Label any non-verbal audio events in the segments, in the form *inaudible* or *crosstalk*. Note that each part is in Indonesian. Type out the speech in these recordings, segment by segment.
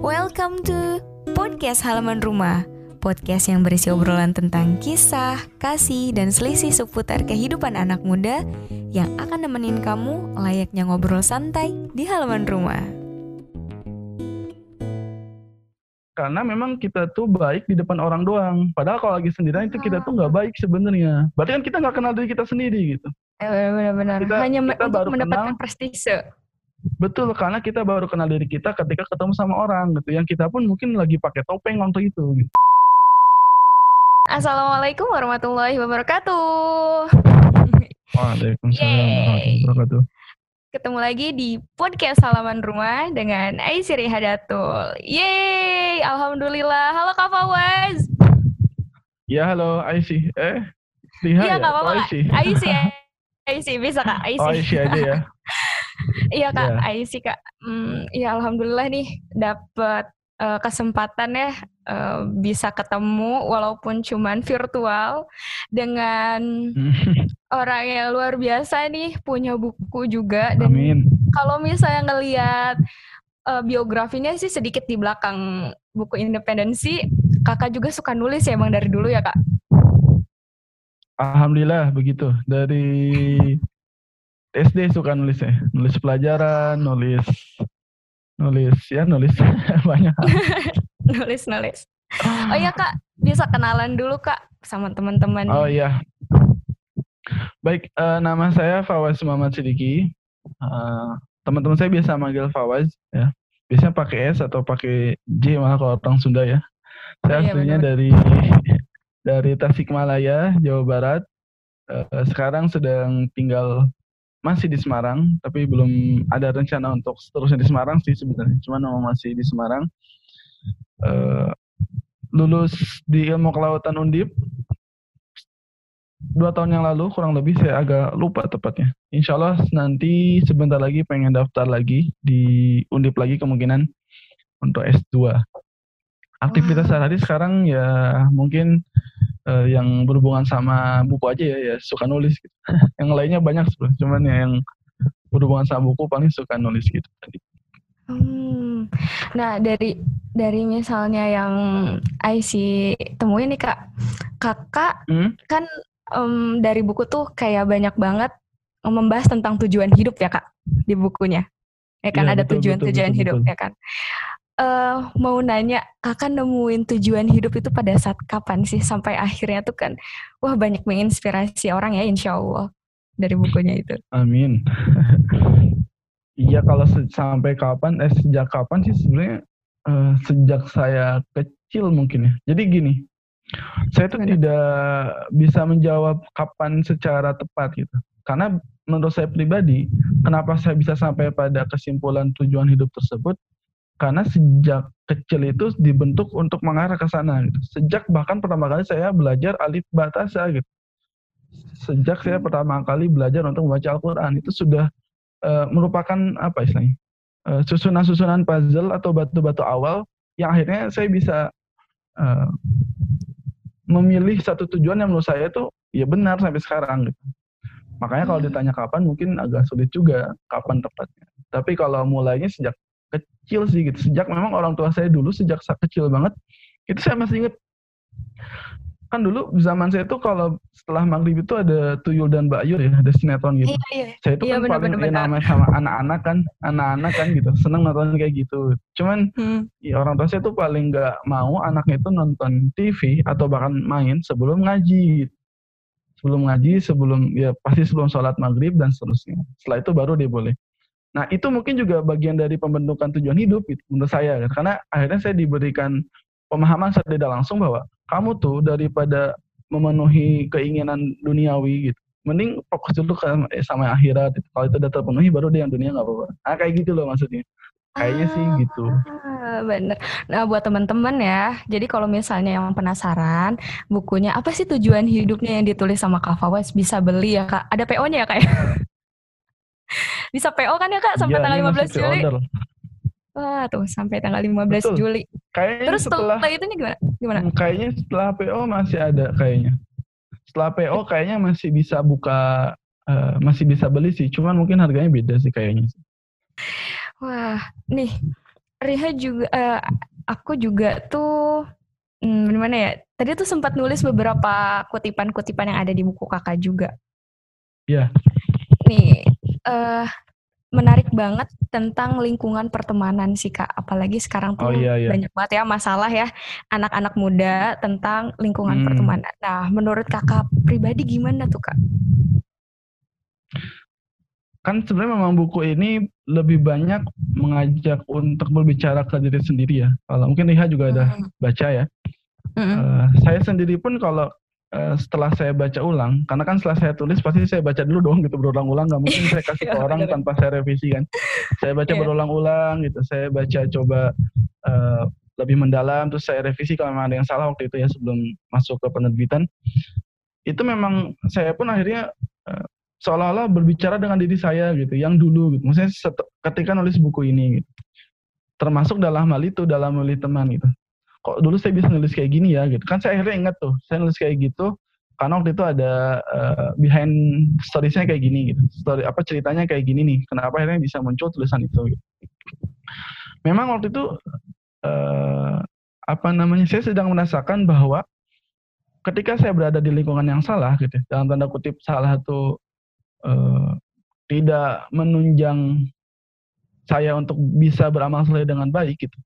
Welcome to Podcast Halaman Rumah Podcast yang berisi obrolan tentang kisah, kasih, dan selisih seputar kehidupan anak muda Yang akan nemenin kamu layaknya ngobrol santai di halaman rumah karena memang kita tuh baik di depan orang doang. Padahal kalau lagi sendirian itu kita tuh nggak baik sebenarnya. Berarti kan kita nggak kenal diri kita sendiri gitu. Eh, benar-benar. Kita- Hanya kita untuk baru mendapatkan kenal. prestise. Betul, karena kita baru kenal diri kita ketika ketemu sama orang gitu. Yang kita pun mungkin lagi pakai topeng waktu itu. Gitu. Assalamualaikum warahmatullahi wabarakatuh. Waalaikumsalam warahmatullahi wabarakatuh. Ketemu lagi di podcast halaman rumah dengan Aisyri Hadatul. Yeay, alhamdulillah. Halo Kak Fawaz. Ya halo Aisyah. Eh, Iya ya? nggak Oh, apa-apa. Aisyah. Aisyah. ya. Bisa Kak, Oh Aisyah. Aisyah aja ya. *laughs* Iya Kak, Iya. Aisyah Kak. Hmm, ya alhamdulillah nih dapat eh, kesempatan ya eh, bisa ketemu walaupun cuman virtual dengan *laughs* orang yang luar biasa nih punya buku juga dan Amin. kalau misalnya ngelihat eh, biografinya sih sedikit di belakang buku independensi kakak juga suka nulis ya emang dari dulu ya kak Alhamdulillah begitu. Dari SD suka nulis ya. Nulis pelajaran, nulis nulis ya nulis *laughs* banyak *laughs* nulis nulis oh iya kak bisa kenalan dulu kak sama teman-teman Oh iya. Baik, eh, nama saya Fawaz Muhammad Sidiki. Eh, Teman-teman saya biasa manggil Fawaz ya. Biasanya pakai S atau pakai J malah kalau orang Sunda ya. Oh Saya iya, aslinya benar. dari dari Tasikmalaya, Jawa Barat. Eh, sekarang sedang tinggal masih di Semarang, tapi belum ada rencana untuk seterusnya di Semarang sih sebenarnya. Cuma nama masih di Semarang. Eh, lulus di ilmu kelautan Undip dua tahun yang lalu kurang lebih saya agak lupa tepatnya. Insya Allah nanti sebentar lagi pengen daftar lagi di Undip lagi kemungkinan untuk S2. Aktivitas Wah. sehari sekarang ya mungkin eh, yang berhubungan sama buku aja ya, ya suka nulis gitu. *laughs* yang lainnya banyak sebenarnya, cuman ya yang berhubungan sama buku paling suka nulis gitu tadi. Hmm. Nah dari dari misalnya yang IC temuin nih kak, kakak Hmm? kan em, dari buku tuh kayak banyak banget membahas tentang tujuan hidup ya kak di bukunya. Ya kan Iya, ada tujuan-tujuan betul, hidup betul. ya kan. Eh mau nanya kakak nemuin tujuan hidup itu pada saat kapan sih sampai akhirnya tuh kan wah banyak menginspirasi orang ya insya Allah dari bukunya itu. Amin. *laughs* Iya kalau se- sampai kapan, eh sejak kapan sih sebenarnya eh, sejak saya kecil mungkin ya. Jadi gini, saya tuh tidak bisa menjawab kapan secara tepat gitu. Karena menurut saya pribadi, kenapa saya bisa sampai pada kesimpulan tujuan hidup tersebut? Karena sejak kecil itu dibentuk untuk mengarah ke sana gitu. Sejak bahkan pertama kali saya belajar alif batasa gitu. Sejak saya pertama kali belajar untuk membaca Al-Qur'an itu sudah eh, merupakan apa istilahnya eh, susunan-susunan puzzle atau batu-batu awal yang akhirnya saya bisa eh, memilih satu tujuan yang menurut saya itu ya benar sampai sekarang gitu. Makanya kalau Hmm. ditanya kapan mungkin agak sulit juga kapan tepatnya. Tapi kalau mulainya sejak kecil sih gitu. Sejak memang orang tua saya dulu sejak sa- kecil banget itu saya masih inget kan dulu zaman saya tuh kalau setelah maghrib itu ada tuyul dan Mbak Ayur ya ada sinetron gitu Iya iya. saya itu Iya, kan bener, paling bener, ya, bener. namanya sama anak-anak kan anak-anak kan gitu seneng nonton kayak gitu cuman Hmm. ya orang tua saya tuh paling nggak mau anaknya itu nonton TV atau bahkan main sebelum ngaji sebelum ngaji sebelum ya pasti sebelum sholat maghrib dan seterusnya setelah itu baru dia boleh nah itu mungkin juga bagian dari pembentukan tujuan hidup gitu, menurut saya karena akhirnya saya diberikan pemahaman secara tidak langsung bahwa kamu tuh daripada memenuhi keinginan duniawi gitu mending fokus dulu ke eh, sama akhirat kalau itu udah terpenuhi baru deh yang dunia nggak apa-apa ah kayak gitu loh maksudnya kayaknya sih gitu Ah, bener. Nah, buat teman-teman ya, jadi kalau misalnya yang penasaran, bukunya apa sih tujuan hidupnya yang ditulis sama Kak Fawaz bisa beli ya Kak? Ada PO-nya ya Kak? Ya? bisa PO kan ya Kak sampai Iya, tanggal ini masih 15 Juli? pre-order. Wah, tuh sampai tanggal 15 Betul. Juli. kayaknya Terus setelah setelah itu gimana? Gimana? Hmm, kayaknya setelah PO masih ada kayaknya setelah PO kayaknya masih bisa buka eh, masih bisa beli sih cuman mungkin harganya beda sih kayaknya Wah, nih Riha juga uh, aku juga tuh hmm, gimana ya? Tadi tuh sempat nulis beberapa kutipan-kutipan yang ada di buku kakak juga. Iya. Yeah. Nih, uh, menarik banget tentang lingkungan pertemanan sih kak. Apalagi sekarang tuh oh, iya, iya. banyak banget ya masalah ya anak-anak muda tentang lingkungan hmm. pertemanan. Nah, menurut kakak pribadi gimana tuh kak? kan sebenarnya memang buku ini lebih banyak mengajak untuk berbicara ke diri sendiri ya. Kalau mungkin Liha juga ada mm. baca ya. Mm -hmm. uh, saya sendiri pun kalau uh, setelah saya baca ulang, karena kan setelah saya tulis pasti saya baca dulu dong gitu berulang-ulang, nggak mungkin saya kasih ke iya, orang tanpa saya revisi kan. Saya baca yeah. berulang-ulang gitu, saya baca coba uh, lebih mendalam, terus saya revisi kalau memang ada yang salah waktu itu ya sebelum masuk ke penerbitan. Itu memang saya pun akhirnya uh, seolah-olah berbicara dengan diri saya gitu, yang dulu gitu. Maksudnya ketika nulis buku ini gitu. Termasuk dalam hal itu, dalam nulis teman gitu. Kok dulu saya bisa nulis kayak gini ya gitu. Kan saya akhirnya ingat tuh, saya nulis kayak gitu karena waktu itu ada uh, behind storiesnya kayak gini gitu. Story apa ceritanya kayak gini nih. Kenapa akhirnya bisa muncul tulisan itu gitu. Memang waktu itu uh, apa namanya saya sedang merasakan bahwa ketika saya berada di lingkungan yang salah gitu dalam tanda kutip salah satu uh, tidak menunjang saya untuk bisa beramal soleh dengan baik gitu.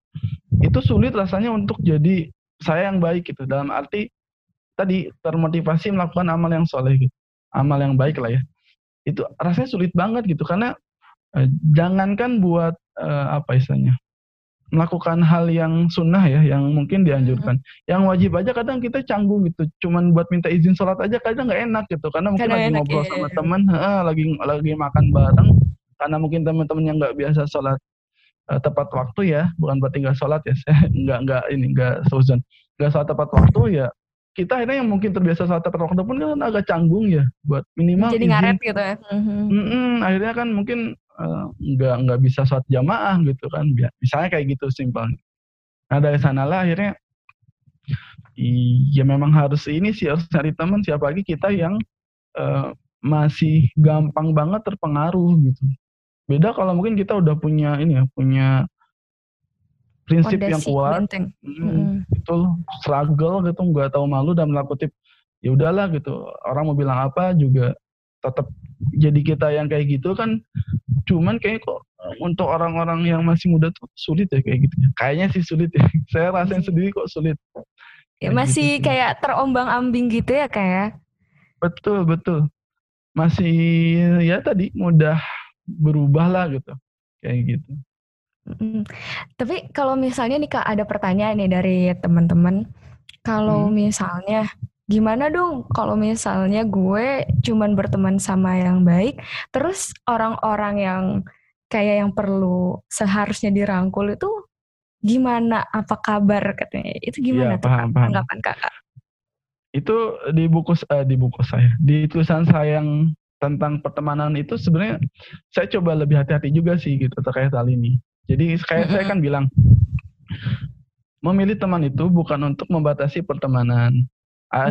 Itu sulit rasanya untuk jadi saya yang baik gitu. Dalam arti tadi termotivasi melakukan amal yang soleh gitu. Amal yang baik lah ya. Itu rasanya sulit banget gitu karena eh, jangankan buat eh, apa istilahnya melakukan hal yang sunnah ya, yang mungkin dianjurkan. Hmm. Yang wajib aja kadang kita canggung gitu, cuman buat minta izin sholat aja kadang nggak enak gitu, karena mungkin kadang lagi enak, ngobrol ya. sama teman, lagi lagi makan bareng, karena mungkin teman-teman yang nggak biasa sholat uh, tepat waktu ya, bukan berarti nggak sholat ya, saya *laughs* nggak nggak ini nggak suzon, nggak sholat tepat waktu ya. Kita akhirnya yang mungkin terbiasa sholat tepat waktu pun kan agak canggung ya, buat minimal. Jadi izin. ngaret gitu ya. Mm -hmm. akhirnya kan mungkin Eh, nggak uh, nggak bisa sholat jamaah gitu kan misalnya kayak gitu simpel nah dari sanalah akhirnya iya memang harus ini sih harus cari teman siapa lagi kita yang uh, masih gampang banget terpengaruh gitu beda kalau mungkin kita udah punya ini ya punya prinsip Fondasi, yang kuat hmm, hmm. itu struggle gitu nggak tahu malu dan melakukan ya udahlah gitu. Orang mau bilang apa juga tetap jadi kita yang kayak gitu kan cuman kayak kok untuk orang-orang yang masih muda tuh sulit ya kayak gitu. Kayaknya sih sulit ya. *laughs* Saya rasain sendiri kok sulit. Ya, masih gitu kayak terombang ambing gitu ya kayak ya? betul betul. Masih ya tadi mudah berubah lah gitu kayak gitu hmm. tapi kalau misalnya nih kak ada pertanyaan nih dari teman-teman kalau hmm. misalnya gimana dong kalau misalnya gue cuman berteman sama yang baik, terus orang-orang yang kayak yang perlu seharusnya dirangkul itu gimana? Apa kabar katanya? Itu gimana ya, tuh paham, paham. tanggapan kakak? Itu di buku uh, di buku saya, di tulisan saya yang tentang pertemanan itu sebenarnya saya coba lebih hati-hati juga sih gitu terkait hal ini. Jadi kayak saya kan bilang memilih teman itu bukan untuk membatasi pertemanan,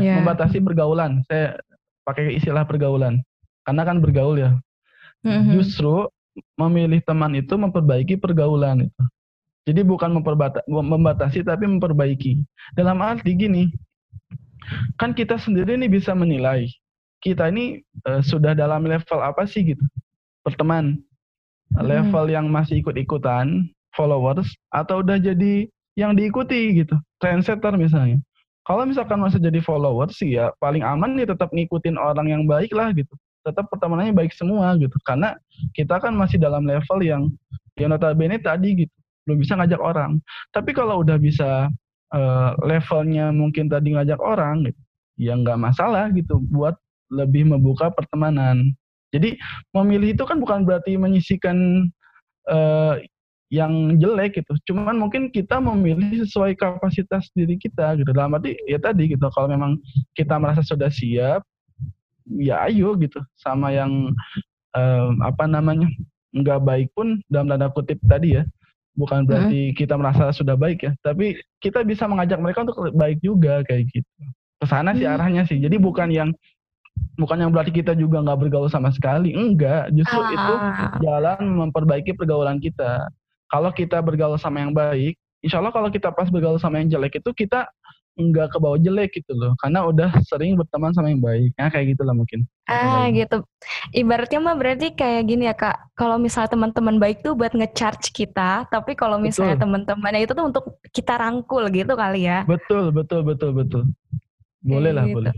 yeah. membatasi pergaulan. Saya pakai istilah pergaulan karena kan bergaul ya. Mm-hmm. Justru memilih teman itu memperbaiki pergaulan itu. Jadi bukan membatasi tapi memperbaiki. Dalam arti gini, kan kita sendiri ini bisa menilai kita ini uh, sudah dalam level apa sih gitu? Berteman mm-hmm. level yang masih ikut-ikutan followers atau udah jadi yang diikuti gitu. Trendsetter misalnya. Kalau misalkan masih jadi follower sih ya paling aman nih tetap ngikutin orang yang baik lah gitu. Tetap pertemanannya baik semua gitu. Karena kita kan masih dalam level yang yang notabene tadi gitu. Belum bisa ngajak orang. Tapi kalau udah bisa uh, levelnya mungkin tadi ngajak orang gitu ya nggak masalah gitu. Buat lebih membuka pertemanan jadi memilih itu kan bukan berarti menyisikan uh, yang jelek gitu. Cuman mungkin kita memilih sesuai kapasitas diri kita gitu. Dalam arti ya tadi gitu. Kalau memang kita merasa sudah siap, ya ayo gitu. Sama yang um, apa namanya nggak baik pun dalam tanda kutip tadi ya. Bukan berarti hmm. kita merasa sudah baik ya. Tapi kita bisa mengajak mereka untuk baik juga kayak gitu. Ke sana sih hmm. arahnya sih. Jadi bukan yang bukan yang berarti kita juga nggak bergaul sama sekali. Enggak. Justru ah. itu jalan memperbaiki pergaulan kita. Kalau kita bergaul sama yang baik, insya Allah kalau kita pas bergaul sama yang jelek itu kita nggak ke bawah jelek gitu loh. Karena udah sering berteman sama yang baik. Nah kayak gitulah mungkin. Ah gitu. Ibaratnya mah berarti kayak gini ya kak. Kalau misalnya teman-teman baik tuh buat ngecharge kita tapi kalau misalnya teman-temannya itu tuh untuk kita rangkul gitu kali ya. Betul betul betul betul boleh lah gitu. boleh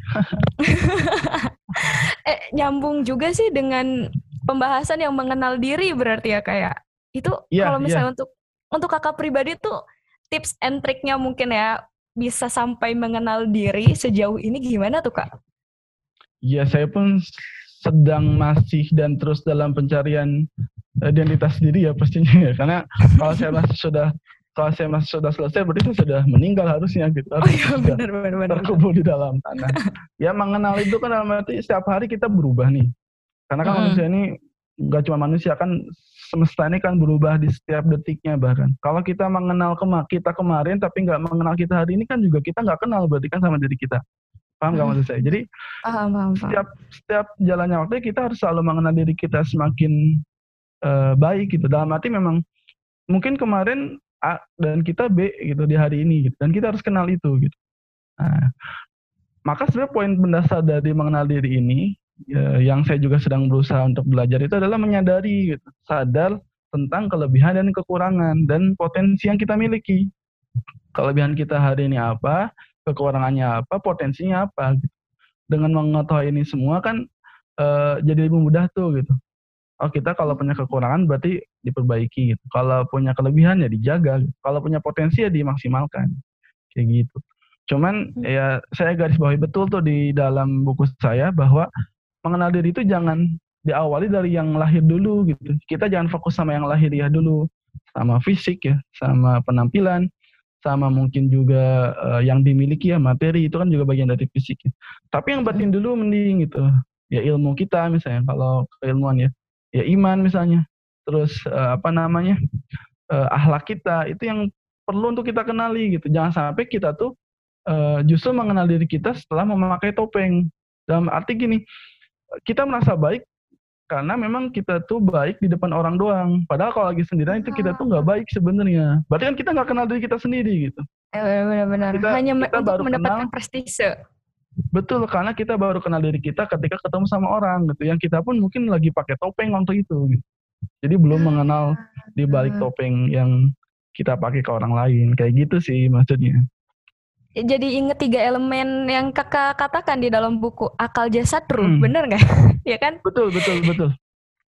*laughs* eh nyambung juga sih dengan pembahasan yang mengenal diri berarti ya kayak ya? itu ya, kalau misalnya ya. untuk untuk kakak pribadi tuh tips and triknya mungkin ya bisa sampai mengenal diri sejauh ini gimana tuh kak? Ya saya pun sedang masih dan terus dalam pencarian identitas diri ya pastinya ya karena kalau saya masih sudah kalau saya masih sudah selesai berarti saya sudah meninggal harusnya gitu oh, iya, benar, benar, benar. terkubur di dalam tanah ya mengenal itu kan dalam arti setiap hari kita berubah nih karena kan hmm. manusia ini nggak cuma manusia kan semesta ini kan berubah di setiap detiknya bahkan. Kalau kita mengenal kema kita kemarin tapi nggak mengenal kita hari ini kan juga kita nggak kenal berarti kan sama diri kita. Paham nggak hmm. maksud saya? Jadi paham, paham, setiap setiap jalannya waktu kita harus selalu mengenal diri kita semakin uh, baik gitu. Dalam arti memang mungkin kemarin A dan kita B gitu di hari ini gitu. Dan kita harus kenal itu gitu. Nah, maka sebenarnya poin mendasar dari mengenal diri ini ya, yang saya juga sedang berusaha untuk belajar itu adalah menyadari gitu, sadar tentang kelebihan dan kekurangan dan potensi yang kita miliki. Kelebihan kita hari ini apa, kekurangannya apa, potensinya apa. Gitu. Dengan mengetahui ini semua kan uh, jadi lebih mudah tuh gitu. Oh kita kalau punya kekurangan berarti diperbaiki gitu. Kalau punya kelebihan ya dijaga. Gitu. Kalau punya potensi ya dimaksimalkan. Kayak gitu. Cuman hmm. ya saya garis bawahi betul tuh di dalam buku saya bahwa mengenal diri itu jangan diawali dari yang lahir dulu gitu. Kita jangan fokus sama yang lahir ya dulu, sama fisik ya, sama penampilan, sama mungkin juga uh, yang dimiliki ya materi itu kan juga bagian dari fisik ya. Tapi yang batin dulu mending gitu. Ya ilmu kita misalnya kalau keilmuan ya. Ya iman misalnya. Terus uh, apa namanya? Uh, akhlak kita itu yang perlu untuk kita kenali gitu. Jangan sampai kita tuh uh, justru mengenal diri kita setelah memakai topeng. Dalam arti gini, kita merasa baik karena memang kita tuh baik di depan orang doang. Padahal kalau lagi sendirian itu kita tuh nggak ah. baik sebenarnya. Berarti kan kita nggak kenal diri kita sendiri gitu. Eh, benar-benar. Hanya kita untuk baru mendapatkan kenal, prestise. Betul, karena kita baru kenal diri kita ketika ketemu sama orang gitu. Yang kita pun mungkin lagi pakai topeng waktu itu. Gitu. Jadi belum ah. mengenal di balik topeng yang kita pakai ke orang lain. Kayak gitu sih maksudnya jadi inget tiga elemen yang kakak katakan di dalam buku akal jasad ruh hmm. bener nggak *laughs* ya kan betul betul betul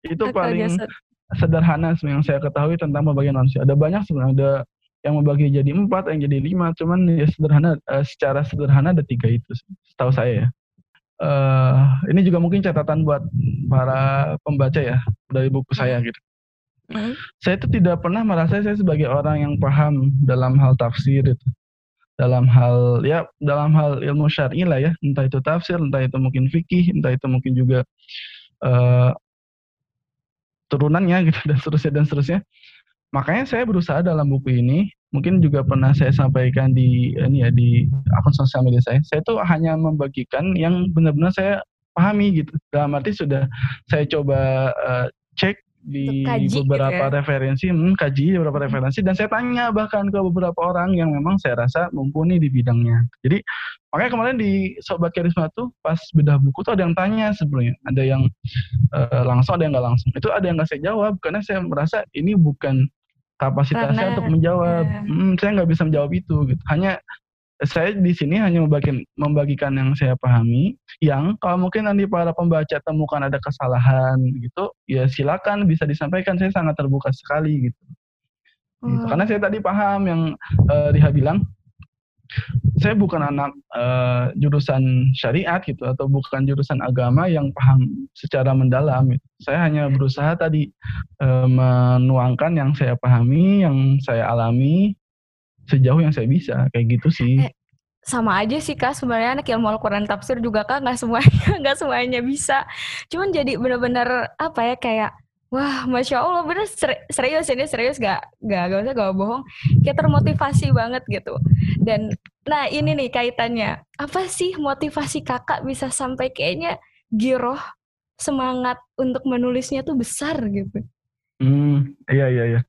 itu akal paling jasad. sederhana yang saya ketahui tentang pembagian manusia ada banyak sebenarnya ada yang membagi jadi empat yang jadi lima. Cuman ya sederhana uh, secara sederhana ada tiga itu setahu saya ya. Uh, ini juga mungkin catatan buat para pembaca ya dari buku saya gitu. Mm. Saya itu tidak pernah merasa saya sebagai orang yang paham dalam hal tafsir itu. Dalam hal ya dalam hal ilmu syar'i lah ya. Entah itu tafsir entah itu mungkin fikih entah itu mungkin juga uh, turunannya gitu *laughs* dan seterusnya dan seterusnya makanya saya berusaha dalam buku ini mungkin juga pernah saya sampaikan di ini ya di akun sosial media saya saya tuh hanya membagikan yang benar-benar saya pahami gitu dalam arti sudah saya coba uh, cek di kaji beberapa gitu ya? referensi, hmm, kaji beberapa hmm. referensi dan saya tanya bahkan ke beberapa orang yang memang saya rasa mumpuni di bidangnya. Jadi makanya kemarin di Sobat Karisma tuh pas bedah buku tuh ada yang tanya sebelumnya, ada yang uh, langsung, ada yang nggak langsung. Itu ada yang nggak saya jawab karena saya merasa ini bukan kapasitas saya untuk menjawab. Ya. Hmm, saya nggak bisa menjawab itu gitu. Hanya saya di sini hanya membagikan, membagikan yang saya pahami, yang kalau mungkin nanti para pembaca temukan ada kesalahan gitu, ya silakan bisa disampaikan. Saya sangat terbuka sekali gitu. Gitu. Karena saya tadi paham yang uh, Riha bilang, saya bukan anak uh, jurusan syariat gitu atau bukan jurusan agama yang paham secara mendalam. Gitu. Saya hanya berusaha tadi uh, menuangkan yang saya pahami, yang saya alami, sejauh yang saya bisa kayak gitu sih eh, sama aja sih kak sebenarnya anak ilmu Al-Quran tafsir juga kak nggak semuanya *laughs* nggak semuanya bisa cuman jadi bener-bener apa ya kayak wah masya allah bener serius ini serius gak gak gak usah gak bohong. Kayak termotivasi banget gitu. Dan nah ini nih kaitannya. Apa sih motivasi kakak bisa sampai kayaknya giroh semangat untuk menulisnya tuh besar gitu? Hmm iya iya iya.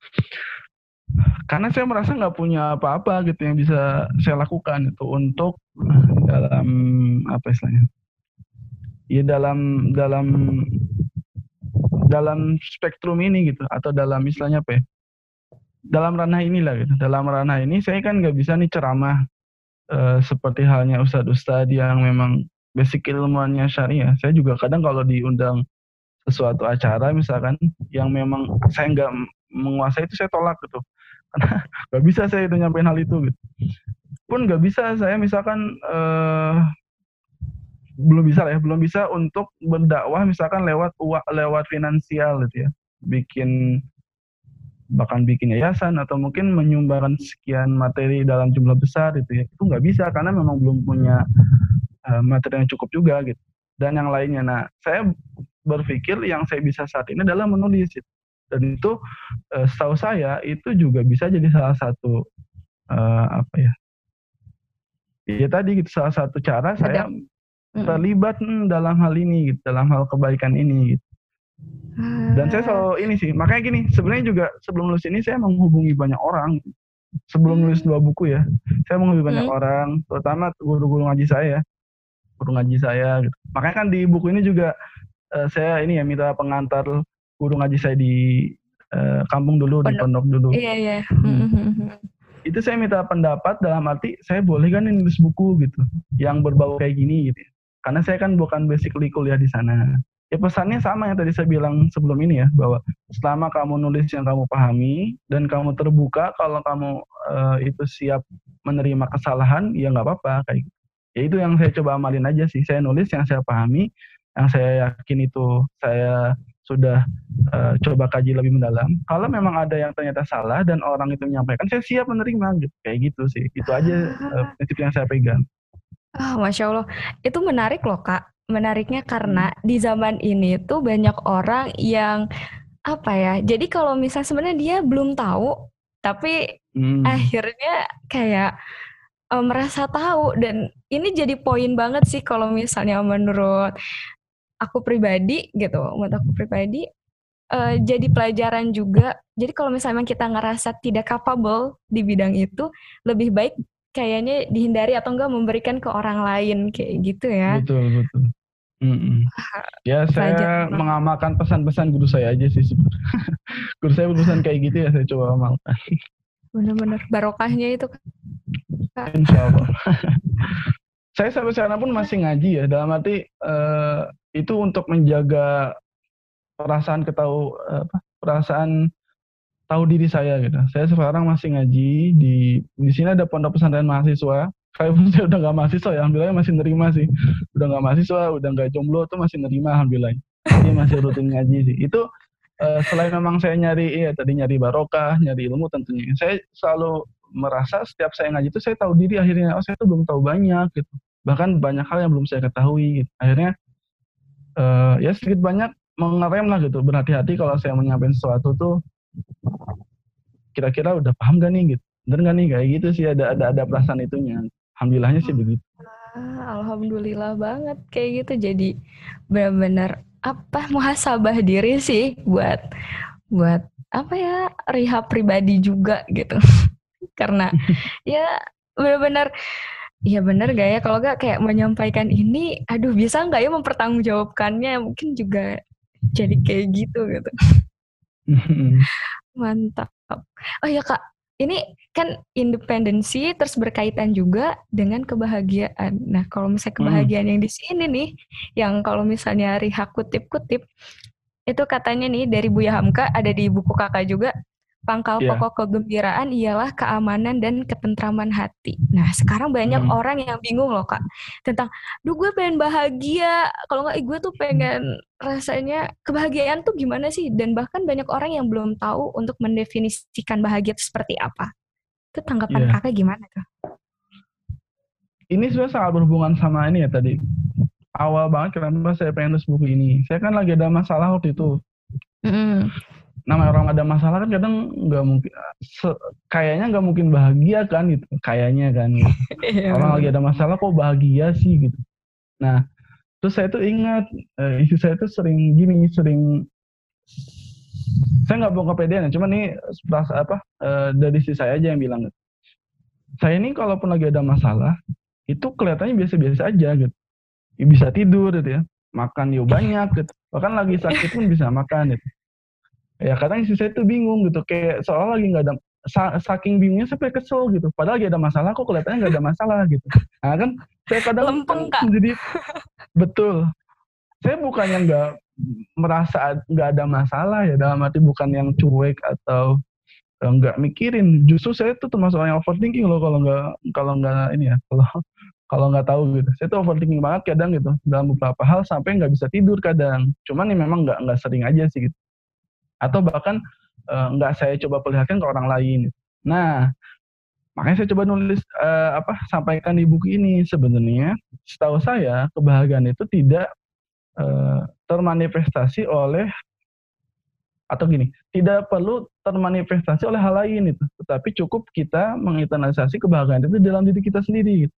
Karena saya merasa nggak punya apa-apa gitu yang bisa saya lakukan itu untuk dalam apa istilahnya? Ya dalam dalam dalam spektrum ini gitu atau dalam istilahnya apa ya dalam ranah inilah gitu. Dalam ranah ini saya kan nggak bisa nih ceramah uh, seperti halnya ustadz ustadz yang memang basic ilmuannya syariah. Saya juga kadang kalau diundang sesuatu acara misalkan yang memang saya nggak menguasai itu saya tolak gitu. *laughs* Karena nggak bisa saya itu nyampein hal itu gitu. Pun nggak bisa saya misalkan uh, belum bisa ya belum bisa untuk berdakwah misalkan lewat lewat finansial gitu ya. Bikin bahkan bikin yayasan atau mungkin menyumbangkan sekian materi dalam jumlah besar gitu ya. Itu nggak bisa karena memang belum punya uh, materi yang cukup juga gitu. Dan yang lainnya nah saya berpikir yang saya bisa saat ini adalah menulis gitu. Dan itu uh, setahu saya itu juga bisa jadi salah satu uh, apa ya ya tadi gitu salah satu cara saya terlibat hmm, dalam hal ini gitu dalam hal kebaikan ini gitu dan saya selalu ini sih makanya gini sebenarnya juga sebelum nulis ini saya menghubungi banyak orang sebelum nulis dua buku ya saya menghubungi banyak hmm. orang terutama guru-guru ngaji saya guru ngaji saya gitu. makanya kan di buku ini juga uh, saya ini ya minta pengantar guru ngaji saya di uh, kampung dulu pondok. di pondok dulu. Iya iya. Hmm. hmm, hmm, hmm. Itu saya minta pendapat dalam arti saya boleh kan nulis buku gitu yang berbau kayak gini gitu. Ya. Karena saya kan bukan basically kuliah di sana. Ya pesannya sama yang tadi saya bilang sebelum ini ya bahwa selama kamu nulis yang kamu pahami dan kamu terbuka kalau kamu uh, itu siap menerima kesalahan ya nggak apa-apa kayak gitu. Ya itu yang saya coba amalin aja sih. Saya nulis yang saya pahami, yang saya yakin itu saya sudah uh, coba kaji lebih mendalam. Kalau memang ada yang ternyata salah dan orang itu menyampaikan, saya siap menerima gitu. Kayak gitu sih. Itu aja uh, prinsip yang saya pegang. Ah, masya Allah, itu menarik loh kak. Menariknya karena hmm. di zaman ini tuh banyak orang yang apa ya? Jadi kalau misalnya sebenarnya dia belum tahu, tapi hmm. akhirnya kayak uh, merasa tahu dan ini jadi poin banget sih kalau misalnya menurut aku pribadi gitu menurut aku pribadi uh, jadi pelajaran juga jadi kalau misalnya kita ngerasa tidak capable di bidang itu lebih baik kayaknya dihindari atau enggak memberikan ke orang lain kayak gitu ya betul betul Mm -mm. Ya saya mengamalkan pesan-pesan guru saya aja sih *laughs* guru saya pesan kayak gitu ya saya coba amalkan. Bener-bener barokahnya itu. Insya Allah. *laughs* saya sampai sekarang pun masih ngaji ya dalam arti uh, itu untuk menjaga perasaan ketahu apa perasaan tahu diri saya gitu. Saya sekarang masih ngaji di di sini ada pondok pesantren mahasiswa. Kalaupun *laughs* saya udah nggak mahasiswa ya, alhamdulillah masih nerima sih. Udah nggak mahasiswa, udah nggak jomblo tuh masih nerima alhamdulillah. Jadi masih rutin ngaji sih. Itu uh, selain memang saya nyari ya tadi nyari barokah, nyari ilmu tentunya. Saya selalu merasa setiap saya ngaji itu saya tahu diri akhirnya oh saya tuh belum tahu banyak gitu. Bahkan banyak hal yang belum saya ketahui gitu. Akhirnya uh, ya sedikit banyak mengerem lah gitu berhati-hati kalau saya menyampaikan sesuatu tuh kira-kira udah paham gak nih gitu? Bener gak nih? Kayak gitu sih ada ada ada perasaan itunya. Alhamdulillahnya sih begitu. Alhamdulillah banget kayak gitu. Jadi benar-benar apa muhasabah diri sih buat buat apa ya rehab pribadi juga gitu. *laughs* Karena *laughs* ya benar-benar Iya bener gak ya? Kalau gak kayak menyampaikan ini, aduh bisa nggak ya mempertanggungjawabkannya? Mungkin juga jadi kayak gitu gitu. Mantap. Oh ya kak, ini kan independensi terus berkaitan juga dengan kebahagiaan. Nah kalau misalnya hmm. kebahagiaan hmm. yang di sini nih, yang kalau misalnya Riha kutip-kutip, itu katanya nih dari Buya Hamka ada di buku kakak juga Pangkal yeah. pokok kegembiraan ialah keamanan dan ketentraman hati. Nah, sekarang banyak hmm. orang yang bingung loh, Kak. Tentang, duh gue pengen bahagia. Kalau nggak, gue tuh pengen rasanya kebahagiaan tuh gimana sih? Dan bahkan banyak orang yang belum tahu untuk mendefinisikan bahagia itu seperti apa. Itu tanggapan yeah. kakak gimana tuh? Ini sebenarnya sangat berhubungan sama ini ya tadi. Awal banget kenapa saya pengen nulis buku ini. Saya kan lagi ada masalah waktu itu. Mm namanya orang ada masalah kan kadang nggak mungkin kayaknya nggak mungkin bahagia kan gitu kayaknya kan gitu. *laughs* orang lagi ada masalah kok bahagia sih gitu nah terus saya tuh ingat uh, istri saya tuh sering gini sering saya nggak mau kepedean ya, cuman ini perasa apa uh, dari sisi saya aja yang bilang gitu. Saya ini kalaupun lagi ada masalah, itu kelihatannya biasa-biasa aja gitu. Bisa tidur gitu ya, makan yuk banyak gitu. Bahkan lagi sakit pun bisa makan gitu. Ya kadang istri saya tuh bingung gitu, kayak seolah lagi nggak ada saking bingungnya sampai kesel gitu. Padahal lagi ada masalah kok kelihatannya nggak ada masalah gitu. Nah kan saya kadang Lempeng, Kak. jadi betul. Saya bukannya nggak merasa nggak ada masalah ya dalam arti bukan yang cuek atau nggak mikirin. Justru saya tuh termasuk orang yang overthinking loh kalau nggak kalau nggak ini ya kalau kalau nggak tahu gitu. Saya tuh overthinking banget kadang gitu dalam beberapa hal sampai nggak bisa tidur kadang. Cuman ini memang nggak nggak sering aja sih gitu. Atau bahkan uh, nggak saya coba perlihatkan ke orang lain. Nah, makanya saya coba nulis uh, apa sampaikan di buku ini sebenarnya setahu saya kebahagiaan itu tidak uh, termanifestasi oleh atau gini, tidak perlu termanifestasi oleh hal lain itu, tetapi cukup kita menginternalisasi kebahagiaan itu dalam diri kita sendiri. Gitu.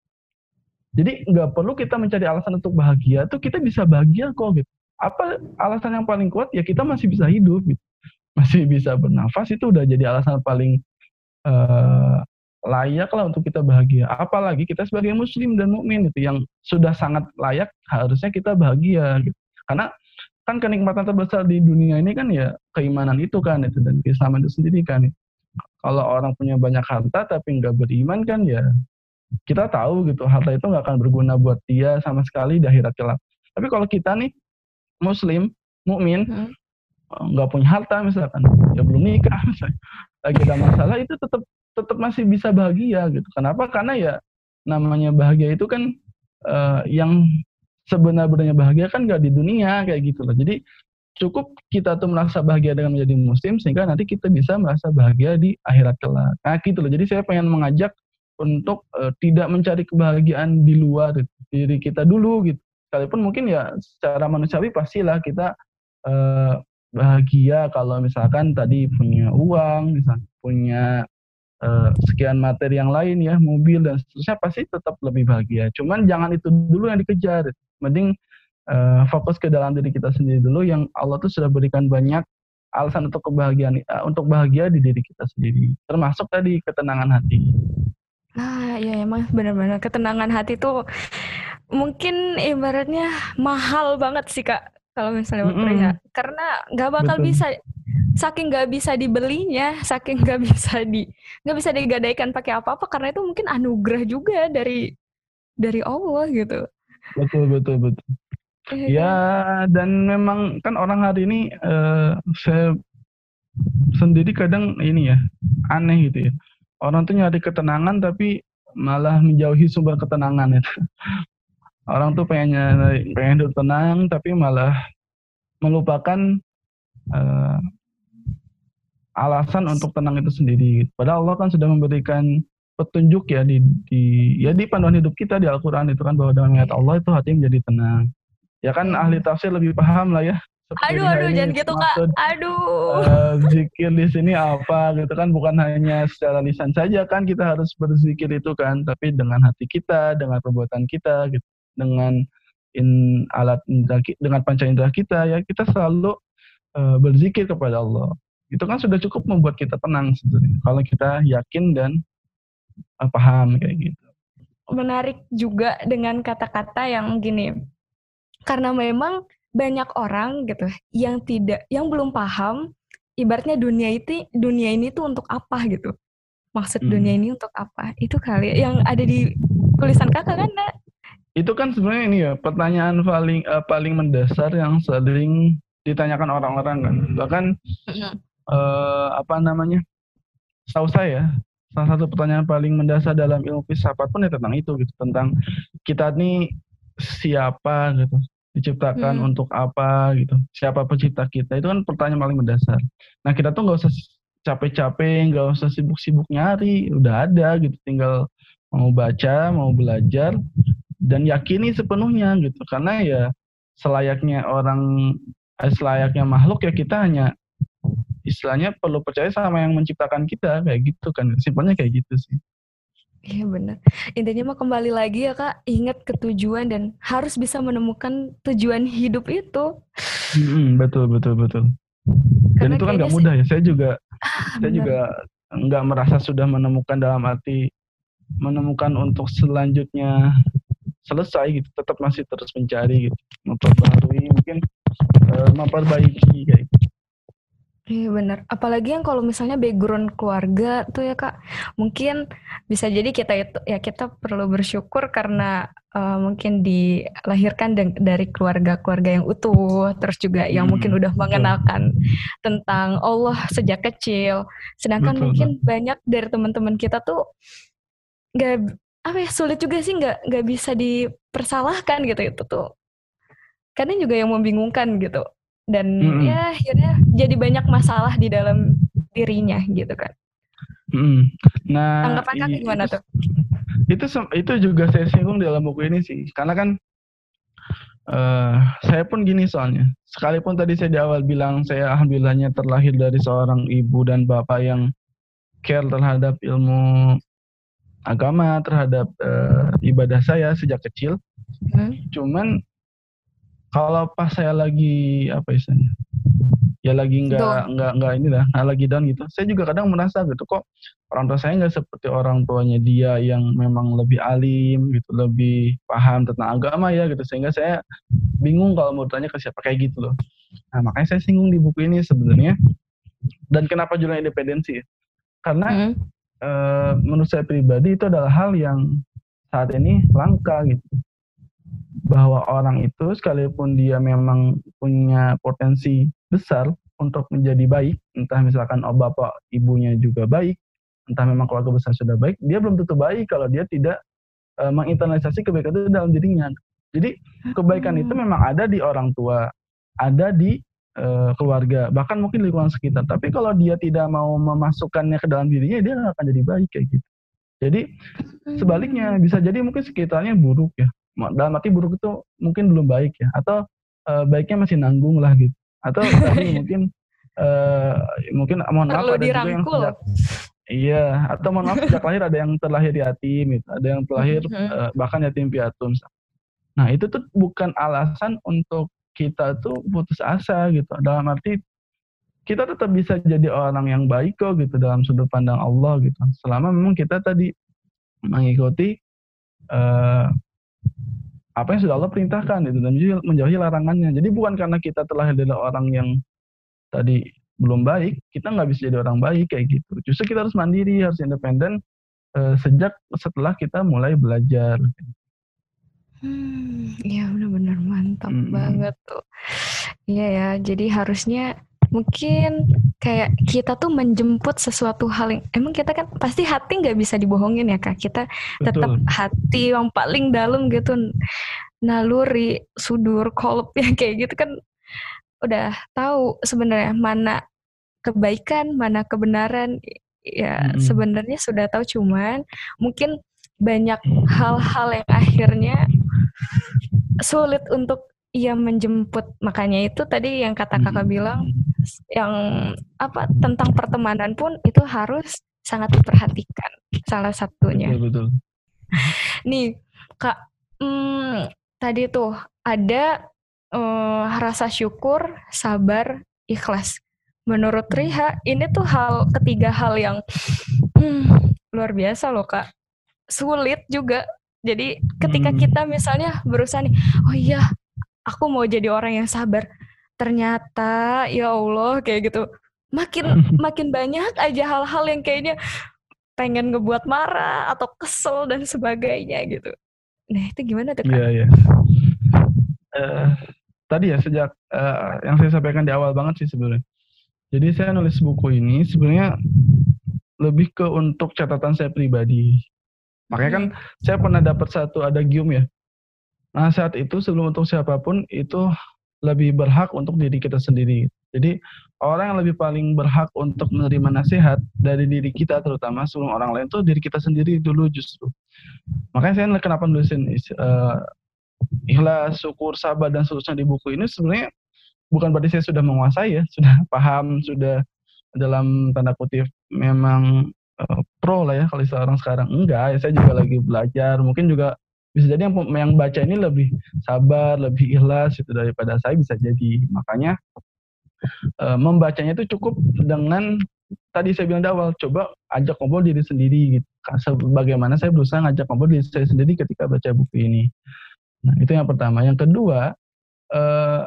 Jadi nggak perlu kita mencari alasan untuk bahagia, tuh kita bisa bahagia kok gitu. Apa alasan yang paling kuat? Ya kita masih bisa hidup gitu masih bisa bernafas itu udah jadi alasan paling uh, layak lah untuk kita bahagia. Apalagi kita sebagai muslim dan mukmin itu yang sudah sangat layak harusnya kita bahagia gitu. Karena kan kenikmatan terbesar di dunia ini kan ya keimanan itu kan itu dan keislaman itu sendiri kan. Kalau orang punya banyak harta tapi nggak beriman kan ya kita tahu gitu harta itu nggak akan berguna buat dia sama sekali di akhirat kelak. Tapi kalau kita nih muslim, mukmin, hmm nggak punya harta misalkan ya belum nikah misalnya. Lagi ada masalah itu tetap tetap masih bisa bahagia gitu. Kenapa? Karena ya namanya bahagia itu kan uh, yang sebenarnya bahagia kan gak di dunia kayak gitu loh. Jadi cukup kita tuh merasa bahagia dengan menjadi muslim sehingga nanti kita bisa merasa bahagia di akhirat kelak. Nah gitu loh. Jadi saya pengen mengajak untuk uh, tidak mencari kebahagiaan di luar diri kita dulu gitu. Sekalipun mungkin ya secara manusiawi pastilah kita uh, bahagia kalau misalkan tadi punya uang, misalkan punya uh, sekian materi yang lain ya, mobil dan seterusnya pasti tetap lebih bahagia. Cuman jangan itu dulu yang dikejar. Mending uh, fokus ke dalam diri kita sendiri dulu yang Allah tuh sudah berikan banyak alasan untuk kebahagiaan uh, untuk bahagia di diri kita sendiri. Termasuk tadi ketenangan hati. Ah, ya emang benar-benar ketenangan hati tuh mungkin ibaratnya mahal banget sih Kak kalau misalnya mm -hmm. karena nggak bakal Betul. bisa saking nggak bisa dibelinya saking nggak bisa di nggak bisa digadaikan pakai apa-apa karena itu mungkin anugerah juga dari dari Allah gitu. Betul betul betul. Eh, ya dan memang kan orang hari ini uh, saya sendiri kadang ini ya aneh gitu ya. Orang tuh nyari ketenangan tapi malah menjauhi sumber ketenangan itu orang tuh pengen pengen hidup tenang tapi malah melupakan uh, alasan untuk tenang itu sendiri. Padahal Allah kan sudah memberikan petunjuk ya di, di ya di panduan hidup kita di Al-Qur'an itu kan bahwa dengan mengingat Allah itu hati menjadi tenang. Ya kan ahli tafsir lebih paham lah ya. Aduh aduh jangan gitu Kak. Aduh. Uh, zikir di sini apa gitu kan bukan hanya secara lisan saja kan kita harus berzikir itu kan tapi dengan hati kita, dengan perbuatan kita gitu dengan in alat indra, dengan panca indera kita ya kita selalu uh, berzikir kepada Allah. Itu kan sudah cukup membuat kita tenang sebenarnya kalau kita yakin dan uh, paham kayak gitu. Menarik juga dengan kata-kata yang gini karena memang banyak orang gitu yang tidak yang belum paham ibaratnya dunia itu dunia ini tuh untuk apa gitu? Maksud hmm. dunia ini untuk apa? Itu kali yang ada di tulisan kakak kan itu kan sebenarnya ini ya pertanyaan paling uh, paling mendasar yang sering ditanyakan orang-orang kan. Bahkan uh, apa namanya tahu saya salah satu pertanyaan paling mendasar dalam ilmu filsafat pun ya tentang itu gitu tentang kita ini siapa gitu diciptakan hmm. untuk apa gitu siapa pencipta kita itu kan pertanyaan paling mendasar. Nah kita tuh nggak usah capek-capek nggak usah sibuk-sibuk nyari udah ada gitu tinggal mau baca mau belajar dan yakini sepenuhnya gitu karena ya selayaknya orang eh, selayaknya makhluk ya kita hanya istilahnya perlu percaya sama yang menciptakan kita kayak gitu kan simpelnya kayak gitu sih Iya benar. Intinya mah kembali lagi ya kak, ingat ketujuan dan harus bisa menemukan tujuan hidup itu. Hmm, betul betul betul. Dan itu kan nggak mudah ya. Saya juga ah, saya juga nggak merasa sudah menemukan dalam arti menemukan untuk selanjutnya selesai gitu. Tetap masih terus mencari gitu, memperbarui mungkin uh, memperbaiki kayak gitu. Iya benar. Apalagi yang kalau misalnya background keluarga tuh ya kak, mungkin bisa jadi kita itu ya kita perlu bersyukur karena uh, mungkin dilahirkan dari keluarga-keluarga yang utuh, terus juga yang hmm, mungkin udah mengenalkan betul. tentang Allah sejak kecil. Sedangkan betul, mungkin betul. banyak dari teman-teman kita tuh nggak apa ya sulit juga sih nggak nggak bisa dipersalahkan gitu itu tuh. Karena juga yang membingungkan gitu dan mm-hmm. ya akhirnya jadi banyak masalah di dalam dirinya gitu kan. Mm. Nah, tanggapan kakak gimana tuh? Itu itu juga saya singgung di dalam buku ini sih, karena kan uh, saya pun gini soalnya. Sekalipun tadi saya di awal bilang saya alhamdulillahnya terlahir dari seorang ibu dan bapak yang care terhadap ilmu agama, terhadap uh, ibadah saya sejak kecil. Hmm. Cuman kalau pas saya lagi apa istilahnya ya lagi nggak nggak nggak ini lah nggak lagi down gitu saya juga kadang merasa gitu kok orang tua saya nggak seperti orang tuanya dia yang memang lebih alim gitu lebih paham tentang agama ya gitu sehingga saya bingung kalau mau tanya ke siapa kayak gitu loh nah makanya saya singgung di buku ini sebenarnya dan kenapa judulnya independensi karena hmm. E, menurut saya pribadi itu adalah hal yang saat ini langka gitu bahwa orang itu sekalipun dia memang punya potensi besar untuk menjadi baik, entah misalkan oh bapak ibunya juga baik, entah memang keluarga besar sudah baik, dia belum tentu baik kalau dia tidak e, menginternalisasi kebaikan itu dalam dirinya. Jadi kebaikan itu hmm. memang ada di orang tua, ada di e, keluarga, bahkan mungkin lingkungan sekitar. Tapi kalau dia tidak mau memasukkannya ke dalam dirinya, dia akan jadi baik kayak gitu. Jadi sebaliknya hmm. bisa jadi mungkin sekitarnya buruk ya. Dalam arti buruk itu mungkin belum baik ya. Atau uh, baiknya masih nanggung lah gitu. Atau *laughs* mungkin uh, mungkin mohon maaf ada juga yang sejak, iya atau mohon maaf sejak lahir ada yang terlahir yatim gitu. Ada yang terlahir uh, bahkan yatim piatu nah itu tuh bukan alasan untuk kita tuh putus asa gitu dalam arti kita tetap bisa jadi orang yang baik kok gitu dalam sudut pandang Allah gitu selama memang kita tadi mengikuti uh, apa yang sudah Allah perintahkan itu dan menjauhi larangannya. Jadi bukan karena kita telah adalah orang yang tadi belum baik, kita nggak bisa jadi orang baik kayak gitu. Justru kita harus mandiri, harus independen uh, sejak setelah kita mulai belajar. Hmm, ya benar-benar mantap hmm. banget tuh. Iya ya, jadi harusnya mungkin kayak kita tuh menjemput sesuatu hal yang emang kita kan pasti hati nggak bisa dibohongin ya kak kita tetap hati yang paling dalam gitu naluri sudur kolop *laughs* yang kayak gitu kan udah tahu sebenarnya mana kebaikan mana kebenaran ya hmm. sebenarnya sudah tahu cuman mungkin banyak hal-hal yang akhirnya sulit untuk ia menjemput makanya itu tadi yang kata kakak hmm. bilang yang apa tentang pertemanan pun itu harus sangat diperhatikan salah satunya. Betul, betul. Nih kak, hmm, tadi tuh ada uh, rasa syukur, sabar, ikhlas. Menurut Riha ini tuh hal ketiga hal yang hmm, luar biasa loh kak. Sulit juga. Jadi ketika hmm. kita misalnya berusaha nih, oh iya aku mau jadi orang yang sabar ternyata ya Allah kayak gitu makin *laughs* makin banyak aja hal-hal yang kayaknya pengen ngebuat marah atau kesel dan sebagainya gitu. Nah itu gimana tuh kan? Iya iya. Uh, tadi ya sejak uh, yang saya sampaikan di awal banget sih sebenarnya. Jadi saya nulis buku ini sebenarnya lebih ke untuk catatan saya pribadi. Makanya kan hmm. saya pernah dapat satu ada gium ya. Nah saat itu sebelum untuk siapa pun itu lebih berhak untuk diri kita sendiri. Jadi orang yang lebih paling berhak untuk menerima nasihat dari diri kita terutama sebelum orang lain itu diri kita sendiri dulu justru. Makanya saya kenapa nulisin uh, ikhlas, syukur, sabar dan seterusnya di buku ini sebenarnya bukan berarti saya sudah menguasai ya, sudah paham, sudah dalam tanda kutip memang uh, pro lah ya kalau orang sekarang. Enggak, ya saya juga lagi belajar. Mungkin juga bisa jadi yang yang baca ini lebih sabar, lebih ikhlas itu daripada saya bisa jadi. Makanya uh, membacanya itu cukup dengan tadi saya bilang di awal, coba ajak ngobrol diri sendiri gitu. Bagaimana saya berusaha ngajak ngobrol diri saya sendiri ketika baca buku ini. Nah, itu yang pertama. Yang kedua, uh,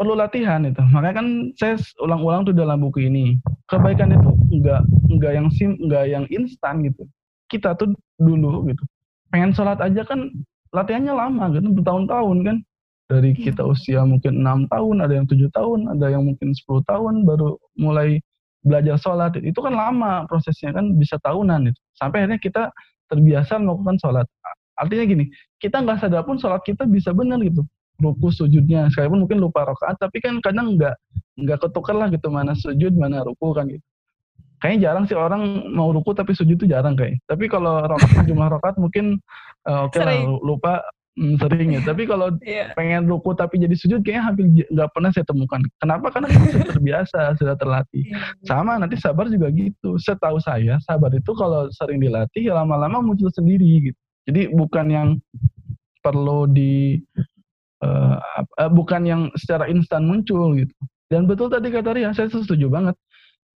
perlu latihan itu. Makanya kan saya ulang-ulang tuh dalam buku ini. Kebaikan itu enggak enggak yang sim, enggak yang instan gitu. Kita tuh dulu gitu. Pengen sholat aja kan latihannya lama gitu, bertahun-tahun kan. Dari iya. kita usia mungkin enam tahun, ada yang tujuh tahun, ada yang mungkin 10 tahun baru mulai belajar sholat. Itu kan lama prosesnya kan bisa tahunan itu. Sampai akhirnya kita terbiasa melakukan sholat. Artinya gini, kita nggak sadar pun sholat kita bisa benar gitu ruku sujudnya. Sekalipun mungkin lupa rokaat tapi kan kadang nggak nggak ketukar lah gitu mana sujud mana ruku kan gitu. Kayaknya jarang sih orang mau ruku tapi sujud tuh jarang kayak. Tapi kalau rokaat *laughs* jumlah rokaat mungkin uh, oke okay lah lupa hmm, sering ya. Tapi kalau *laughs* yeah. pengen ruku tapi jadi sujud kayaknya hampir nggak pernah saya temukan. Kenapa? Karena sudah terbiasa *laughs* sudah terlatih. Yeah. sama nanti sabar juga gitu. Setahu saya sabar itu kalau sering dilatih ya lama-lama muncul sendiri gitu. Jadi bukan yang perlu di uh, uh, bukan yang secara instan muncul gitu. Dan betul tadi kata Ria, saya setuju banget.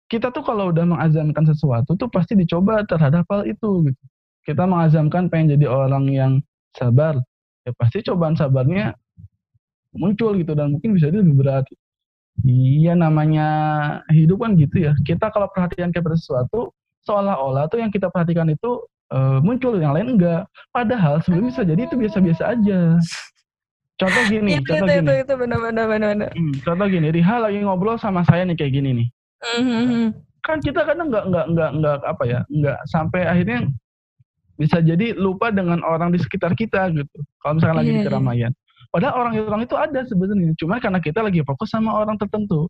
Kita tuh kalau udah mengazamkan sesuatu tuh pasti dicoba terhadap hal itu gitu. Kita mengazamkan pengen jadi orang yang sabar, ya pasti cobaan sabarnya muncul gitu dan mungkin bisa lebih berat. Iya namanya hidup kan gitu ya. Kita kalau perhatian kepada sesuatu seolah-olah tuh yang kita perhatikan itu uh, muncul, yang lain enggak. Padahal sebelumnya bisa jadi itu biasa-biasa aja. Contoh gini, itu, contoh itu, gini. Itu, itu benar-benar benar. Hmm, contoh gini, Riha lagi ngobrol sama saya nih kayak gini nih. Mm-hmm. Kan kita kadang nggak nggak nggak nggak apa ya, nggak sampai akhirnya bisa jadi lupa dengan orang di sekitar kita gitu. Kalau misalkan lagi yeah, di iya, iya. keramaian. Padahal orang-orang itu ada sebenarnya, cuma karena kita lagi fokus sama orang tertentu.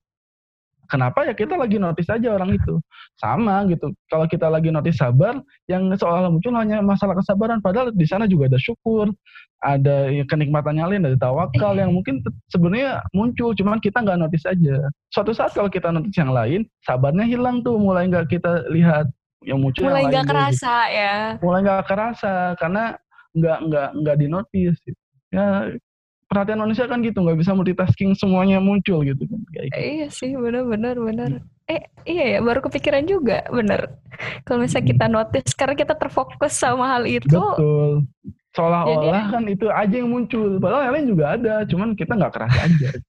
Kenapa ya kita lagi notice aja orang itu. Sama gitu. Kalau kita lagi notice sabar, yang seolah-olah muncul hanya masalah kesabaran. Padahal di sana juga ada syukur, ada kenikmatan yang lain, ada tawakal yang mungkin sebenarnya muncul, cuman kita nggak notice aja. Suatu saat kalau kita notice yang lain, sabarnya hilang tuh, mulai nggak kita lihat yang muncul mulai nggak kerasa gitu. ya. Mulai nggak kerasa karena nggak nggak nggak dinotis. Gitu. Ya perhatian manusia kan gitu nggak bisa multitasking semuanya muncul gitu kan kayak gitu. iya sih benar benar benar eh iya ya baru kepikiran juga benar kalau misalnya kita notice karena kita terfokus sama hal itu. Betul. Seolah-olah kan itu aja yang muncul padahal yang lain juga ada cuman kita nggak keras aja. *laughs*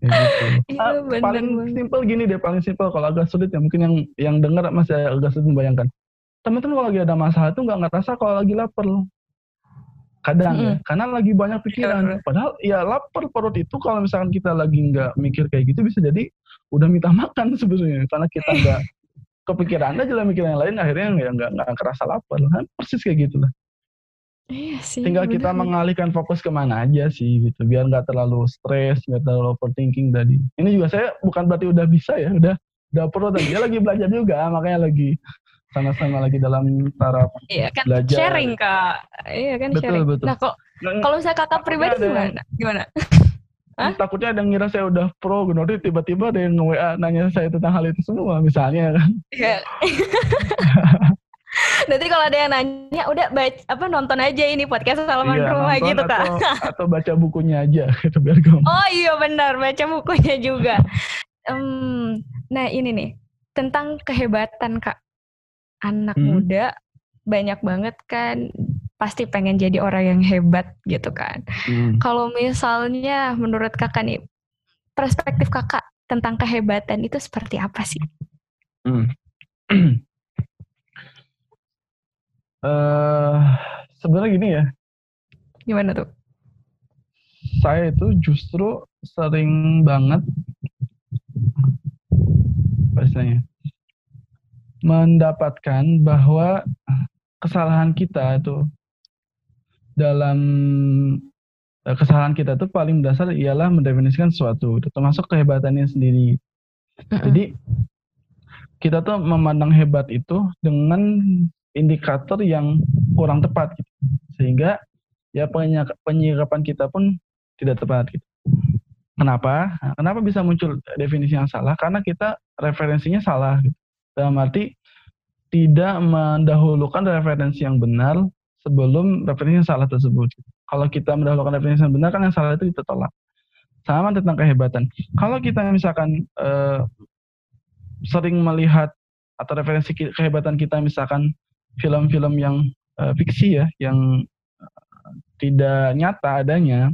Ya gitu. iya, ah, bener, paling simpel gini deh paling simpel kalau agak sulit ya mungkin yang yang dengar masih agak sulit membayangkan. Teman-teman kalau lagi ada masalah itu nggak ngerasa kalau lagi lapar kadang mm -hmm. ya karena lagi banyak pikiran yeah. padahal ya lapar perut itu kalau misalkan kita lagi nggak mikir kayak gitu bisa jadi udah minta *laughs* makan sebenarnya karena kita nggak *laughs* kepikiran aja lah mikir yang lain akhirnya ya nggak nggak kerasa lapar kan persis kayak gitu lah Iya sih. Tinggal kita mengalihkan fokus ke mana aja sih gitu, biar nggak terlalu stres, nggak terlalu overthinking tadi. Ini juga saya bukan berarti udah bisa ya, udah udah perlu tadi. Dia lagi belajar juga, makanya lagi sama-sama lagi dalam taraf iya, kan belajar. sharing kak iya kan betul, sharing betul. nah kok kalau saya kakak pribadi ada, gimana gimana Hah? takutnya ada yang ngira saya udah pro gitu tiba-tiba ada yang nge-WA nanya saya tentang hal itu semua misalnya kan iya *laughs* Nanti kalau ada yang nanya, udah baca, apa nonton aja ini podcast salaman iya, rumah gitu kak. *laughs* Atau baca bukunya aja gitu biar gampang. Oh iya benar, baca bukunya juga. *laughs* um, nah ini nih tentang kehebatan kak anak hmm. muda banyak banget kan pasti pengen jadi orang yang hebat gitu kan. Hmm. Kalau misalnya menurut kakak nih perspektif kakak tentang kehebatan itu seperti apa sih? Hmm. uh, *clears throat* Sebenarnya gini ya. Gimana tuh? Saya itu justru sering banget biasanya mendapatkan bahwa kesalahan kita itu dalam eh, kesalahan kita itu paling dasar ialah mendefinisikan sesuatu, termasuk kehebatannya sendiri. Jadi kita tuh memandang hebat itu dengan indikator yang kurang tepat, gitu. sehingga ya penyikapan kita pun tidak tepat. Gitu. Kenapa? Nah, kenapa bisa muncul definisi yang salah? Karena kita referensinya salah. Gitu. Dalam arti tidak mendahulukan referensi yang benar sebelum referensi yang salah tersebut. Kalau kita mendahulukan referensi yang benar kan yang salah itu kita tolak. sama tentang kehebatan. Kalau kita misalkan uh, sering melihat atau referensi kehebatan kita misalkan film-film yang uh, fiksi ya, yang uh, tidak nyata adanya,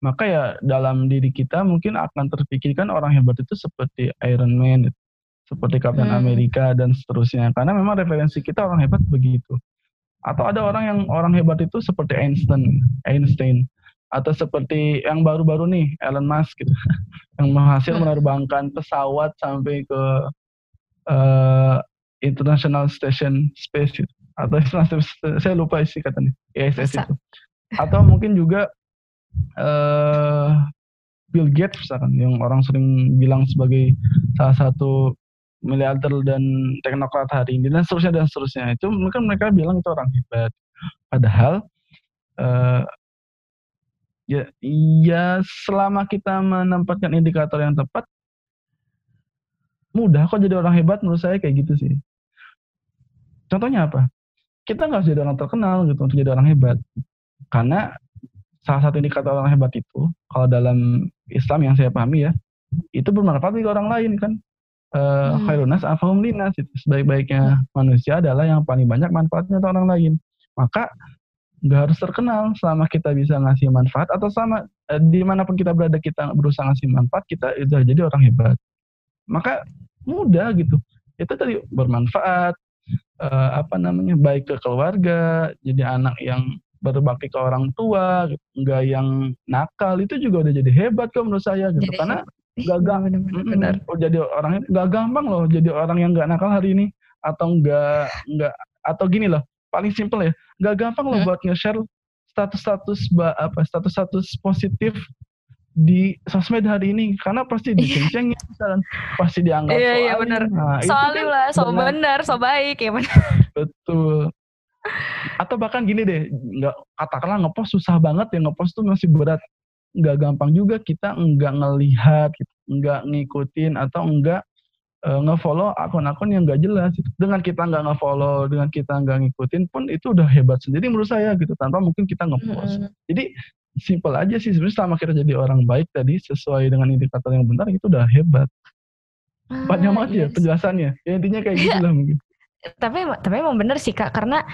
maka ya dalam diri kita mungkin akan terpikirkan orang hebat itu seperti Iron Man, seperti Captain hmm. Amerika dan seterusnya. Karena memang referensi kita orang hebat begitu. Atau ada orang yang orang hebat itu seperti Einstein, Einstein atau seperti yang baru-baru nih Elon Musk gitu, *laughs* yang berhasil hmm. menerbangkan pesawat sampai ke uh, International Station Space gitu. atau saya lupa isi katanya ISS itu. Atau mungkin juga uh, Bill Gates misalkan yang orang sering bilang sebagai salah satu miliarder dan teknokrat hari ini dan seterusnya dan seterusnya. Itu mungkin mereka bilang itu orang hebat. Padahal uh, ya ya selama kita menempatkan indikator yang tepat mudah kok jadi orang hebat menurut saya kayak gitu sih. Contohnya apa? Kita nggak jadi orang terkenal gitu untuk jadi orang hebat. Karena salah satu indikator orang hebat itu kalau dalam Islam yang saya pahami ya itu bermanfaat bagi orang lain kan uh, khairunas afahum linas itu sebaik-baiknya hmm. manusia adalah yang paling banyak manfaatnya untuk orang lain maka nggak harus terkenal selama kita bisa ngasih manfaat atau sama eh, di mana pun kita berada kita berusaha ngasih manfaat kita itu jadi orang hebat maka mudah gitu itu tadi bermanfaat uh, apa namanya baik ke keluarga jadi anak yang berbakti ke orang tua, gitu. nggak yang nakal itu juga udah jadi hebat kok menurut saya gitu. Jadi, Karena nggak gampang, benar. Oh jadi orang nggak gampang loh jadi orang yang nggak nakal hari ini. Atau nggak nggak atau gini loh paling simple ya. Nggak gampang loh hmm? buat nge-share status-status apa status-status positif di sosmed hari ini. Karena pasti iya. dikencengin dan pasti dianggap iya iya benar nah, soalnya kan lah so benar so baik ya benar betul. Atau bahkan gini deh nggak katakanlah ngepost susah banget ya ngepost tuh masih berat nggak gampang juga kita nggak ngelihat gitu. nggak ngikutin atau nggak uh, ngefollow akun-akun yang nggak jelas gitu. dengan kita nggak ngefollow dengan kita nggak ngikutin pun itu udah hebat sendiri menurut saya gitu tanpa mungkin kita ngepost hmm. jadi simple aja sih sebenarnya selama kita jadi orang baik tadi sesuai dengan indikator yang benar itu udah hebat ah, banyak banget yes. ya penjelasannya ya intinya kayak gitu lah mungkin tapi tapi emang bener sih kak karena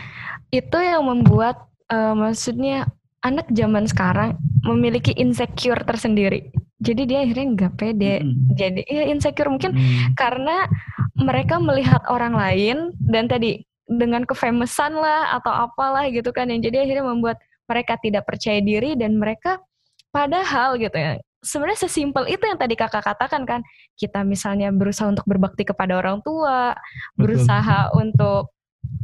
itu yang membuat uh, maksudnya anak zaman sekarang memiliki insecure tersendiri jadi dia akhirnya nggak pede hmm. jadi ya insecure mungkin hmm. karena mereka melihat orang lain dan tadi dengan kefamousan lah atau apalah gitu kan yang jadi akhirnya membuat mereka tidak percaya diri dan mereka padahal gitu ya sebenarnya sesimpel itu yang tadi kakak katakan kan kita misalnya berusaha untuk berbakti kepada orang tua Betul. berusaha untuk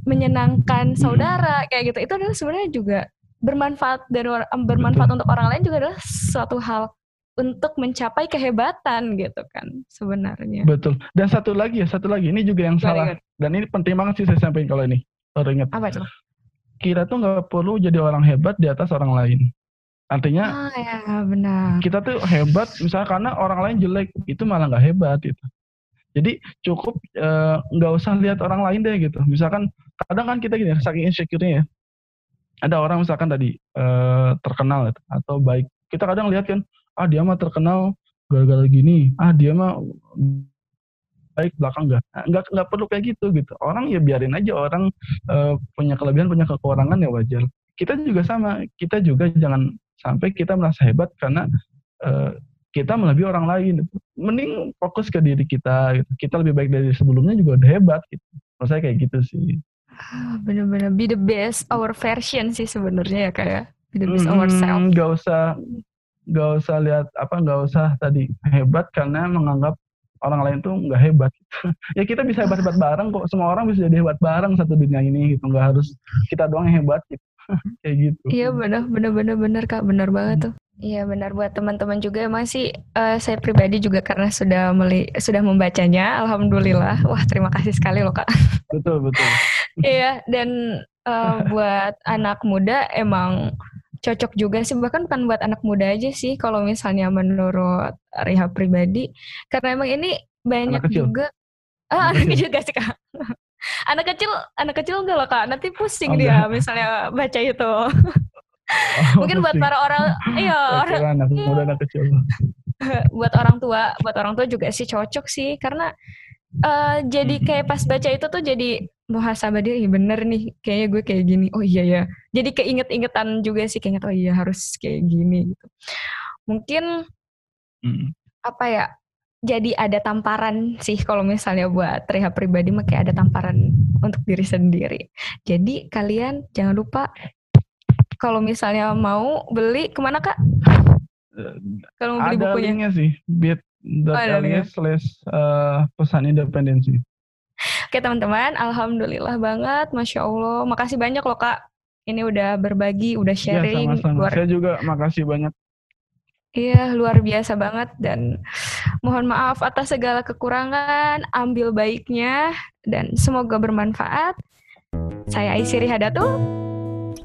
menyenangkan saudara kayak gitu itu adalah sebenarnya juga bermanfaat dan bermanfaat Betul. untuk orang lain juga adalah suatu hal untuk mencapai kehebatan gitu kan sebenarnya. Betul. Dan satu lagi ya, satu lagi ini juga yang salah. Dan ini penting banget sih saya sampaikan kalau ini. Baru ingat. Apa itu? Kita tuh nggak perlu jadi orang hebat di atas orang lain. Artinya, oh, ya, benar. kita tuh hebat, misalnya karena orang lain jelek, itu malah nggak hebat gitu. Jadi cukup eh, nggak uh, usah lihat orang lain deh gitu. Misalkan kadang kan kita gini, saking insecure-nya ya. Ada orang misalkan tadi uh, terkenal atau baik. Kita kadang lihat kan, ah dia mah terkenal gara-gara gini, ah dia mah baik belakang enggak. Nah, enggak enggak perlu kayak gitu gitu. Orang ya biarin aja orang uh, punya kelebihan, punya kekurangan ya wajar. Kita juga sama, kita juga jangan sampai kita merasa hebat karena uh, kita melebihi orang lain. Mending fokus ke diri kita. Gitu. Kita lebih baik dari sebelumnya juga udah hebat. Gitu. Menurut saya kayak gitu sih. Bener-bener be the best our version sih sebenarnya ya kayak ya. be the best hmm, ourselves. Gak usah gak usah lihat apa gak usah tadi hebat karena menganggap orang lain tuh nggak hebat. *laughs* ya kita bisa hebat-hebat bareng kok. Semua orang bisa jadi hebat bareng satu dunia ini gitu. Nggak harus kita doang yang hebat gitu. *laughs* kayak gitu. Iya benar benar benar benar kak benar banget tuh. Iya benar. Buat teman-teman juga masih uh, saya pribadi juga karena sudah meli sudah membacanya alhamdulillah. Wah terima kasih sekali loh kak. Betul betul. *laughs* Iya dan uh, buat anak muda emang cocok juga sih. Bahkan bukan buat anak muda aja sih kalau misalnya menurut Riha pribadi. Karena emang ini banyak juga. Ah anak kecil. juga sih kak. *laughs* Anak kecil anak kecil enggak loh kak. Nanti pusing oh, dia misalnya baca itu oh, *laughs* mungkin buat para orang iya orang anak muda anak kecil. *laughs* Buat orang tua, buat orang tua juga sih cocok sih karena uh, jadi kayak pas baca itu tuh jadi muhasabah dia iya bener nih kayaknya gue kayak gini. Oh iya ya jadi keinget-ingetan juga sih kayaknya oh iya harus kayak gini gitu. Mungkin hmm. apa ya jadi ada tamparan sih kalau misalnya buat rehab pribadi mah kayak ada tamparan untuk diri sendiri. Jadi kalian jangan lupa kalau misalnya mau beli ke mana kak? Kalau mau beli ada bukunya. linknya sih, bit.ly oh, slash uh, pesan independensi. Oke teman-teman, alhamdulillah banget, masya Allah, makasih banyak loh kak. Ini udah berbagi, udah iya, sharing. Ya, sama-sama. Saya juga makasih banyak Iya, luar biasa banget dan mohon maaf atas segala kekurangan, ambil baiknya dan semoga bermanfaat. Saya Aisyri Hadatul.